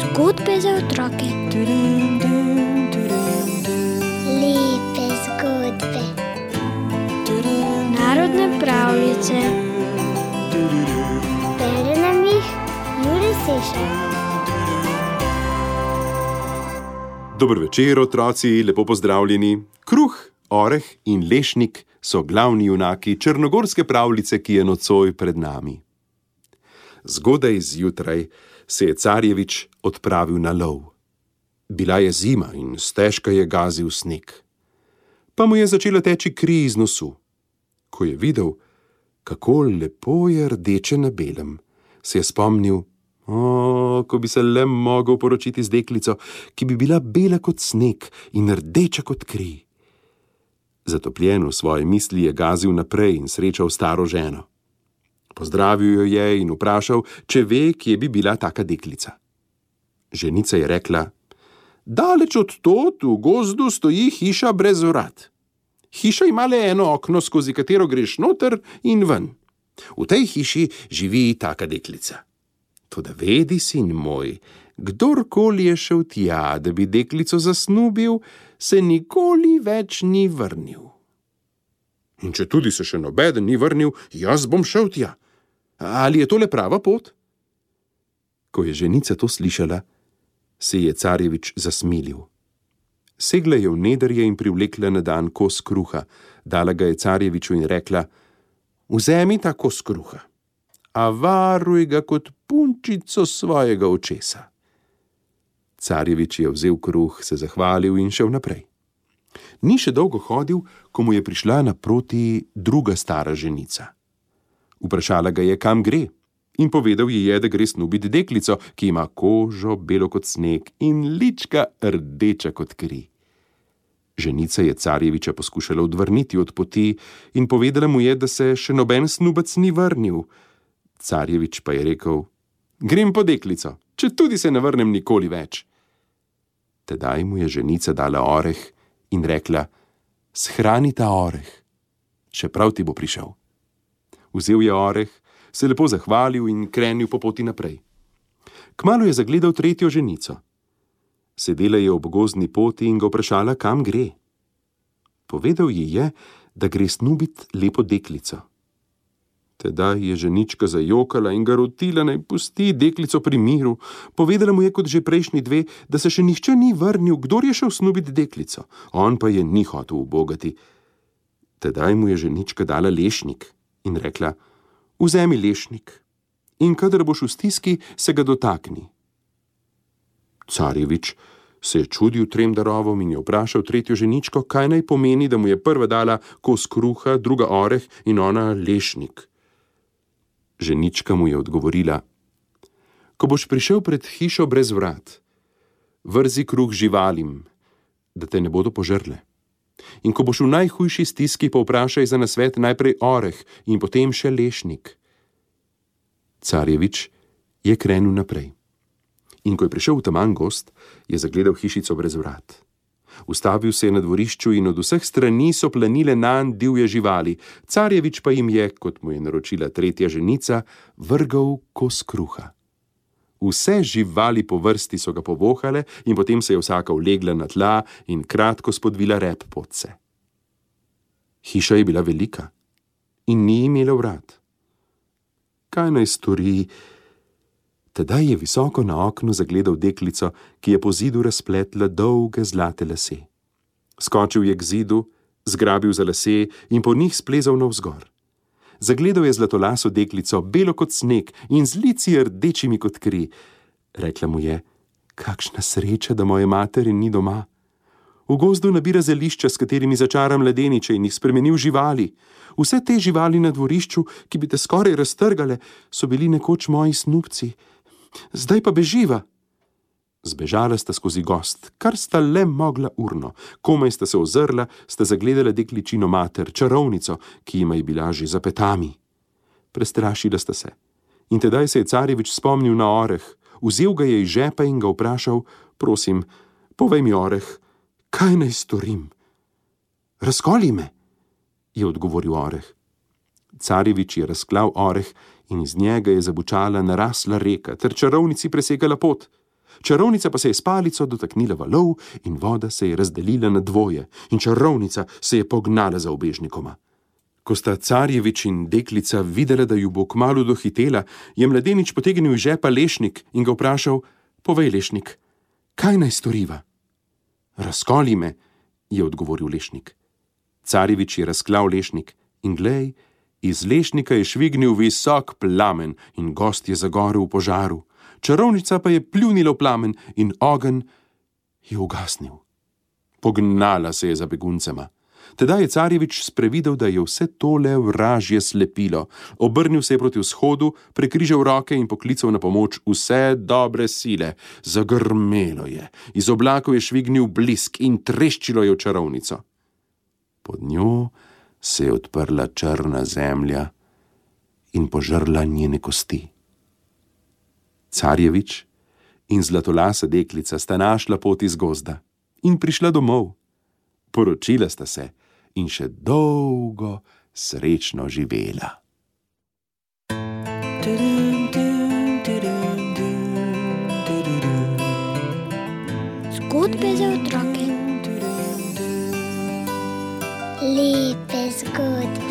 Zgodbe za otroke. Lepe zgodbe. Narodne pravljice. Bere nam jih Juri Sešar. Dobro večer, otroci, lepo pozdravljeni. Kruh, oreh in lešnik so glavni junaki črnogorske pravljice, ki je nocoj pred nami. Zgodaj zjutraj se je carjevič odpravil na lov. Bila je zima in stežka je gazil sneg. Pa mu je začela teči kri iz nosu. Ko je videl, kako lepo je rdeče na belem, se je spomnil, o, ko bi se le mogel poročiti z deklico, ki bi bila bela kot sneg in rdeča kot kri. Zatopljen v svoje misli je gazil naprej in srečal staro ženo. Pozdravil jo je in vprašal, če ve, kje bi bila taka deklica. Ženica je rekla: Daleč od tod v gozdu stoji hiša brez vrat. Hiša ima le eno okno, skozi katero greš noter in ven. V tej hiši živi taka deklica. Toda vedi, sin moj, kdorkoli je šel tja, da bi deklico zasnubil, se nikoli več ni vrnil. In če tudi se še nobeden ni vrnil, jaz bom šel tja. Ali je to le prava pot? Ko je ženica to slišala, se je carjevič zasmilil. Segla je v nederje in privlekla na dan kos kruha, dala ga je carjeviču in rekla: Vzemi ta kos kruha, a varuj ga kot punčico svojega očesa. Carjevič je vzel kruh, se zahvalil in šel naprej. Ni še dolgo hodil, ko mu je prišla naproti druga stara ženica. Vprašala ga je, kam gre, in povedal ji je, da gre snubiti deklico, ki ima kožo belo kot sneg in lička rdeča kot kri. Ženica je carjeviča poskušala odvrniti od poti in povedala mu je, da se še noben snubec ni vrnil. Carjevič pa je rekel: Grem po deklico, če tudi se ne vrnem nikoli več. Tedaj mu je ženica dala oreh in rekla: Shrani ta oreh, še prav ti bo prišel. Vzel je oreh, se lepo zahvalil in krenil po poti naprej. Kmalo je zagledal tretjo ženico. Sedela je ob gozdni poti in ga vprašala, kam gre. Povedal ji je, da gre snubit lepo deklico. Tedaj je ženička zajokala in ga rotila naj pusti deklico pri miru. Povedala mu je kot že prejšnji dve, da se še nihče ni vrnil, kdo je šel snubiti deklico, on pa je ni hotel ubogati. Tedaj mu je ženička dala lešnik in rekla: Vzemi lešnik in kadar boš v stiski, se ga dotakni. Carjevič se je čudil trem darovom in je vprašal tretjo ženičko, kaj naj pomeni, da mu je prva dala kos kruha, druga oreh in ona lešnik. Ženička mu je odgovorila: Ko boš prišel pred hišo brez vrat, vrzi kruh živalim, da te ne bodo požrle. In ko boš v najhujši stiski, povprašaj za nasvet najprej oreh in potem še lešnik. Carjevič je krenil naprej. In ko je prišel v taman gost, je zagledal hišico brez vrat. Ustavil se je na dvorišču in od vseh strani so planile nanj divje živali, carjevič pa jim je, kot mu je naročila tretja ženica, vrgal kos kruha. Vse živali po vrsti so ga povohale in potem se je vsaka ulegla na tla in kratko spodvila rep podce. Hiša je bila velika in ni imela vrat. Kaj naj stori? Tedaj je visoko na oknu zagledal deklico, ki je po zidu razpletla dolge zlate lase. Skočil je k zidu, zgrabil za lase in po njih splezal navzgor. Zagledal je zlatolaso deklico, belo kot sneg in z lici rdečimi kot kri. Rekla mu je: Kakšna sreča, da moje materi ni doma. V gozdu nabira zelišča, s katerimi začaram ledeniče in jih spremenil živali. Vse te živali na dvorišču, ki bi te skoraj raztrgale, so bili nekoč moji snupci zdaj pa beživa. Zbežala sta skozi gost, kar sta le mogla urno. Komaj sta se ozrla, sta zagledala dekličino mater, čarovnico, ki jima je bila že za petami. Prestrašila sta se. In tedaj se je carjevič spomnil na oreh, vzel ga je iz žepa in ga vprašal: Prosim, povej mi, oreh, kaj naj storim? Razkoli me, je odgovoril oreh. Carjevič je razklav oreh in iz njega je zabučala narasla reka, ter čarovnici presegala pot. Čarovnica pa se je s palico dotaknila valov in voda se je razdelila na dvoje, in čarovnica se je pognala za obežnikoma. Ko sta carjevič in deklica videla, da ju bo kmalo dohitela, je mladenič potegnil iz žepa lešnik in ga vprašal: Povej, lešnik, kaj naj storiva? Razkoli me, je odgovoril lešnik. Carjevič je razklal lešnik in glej, iz lešnika je švignil visok plamen in gost je zagorel v požaru. Čarovnica pa je pljunila v plamen in ogen je ugasnil. Pognala se je za beguncema. Teda je Carjevič sprevidel, da je vse tole vražje slepilo. Obrnil se je proti vzhodu, prekrižal roke in poklical na pomoč vse dobre sile. Zagrmelo je, iz oblakov je švignil blisk in treščilo je v čarovnico. Pod njo se je odprla črna zemlja in požrla njene kosti. Carjevič in zlatolasa deklica sta našla pot iz gozda in prišla domov. Poročila sta se in še dolgo srečno živela. Zgodbe za otroke. Lepe zgodbe.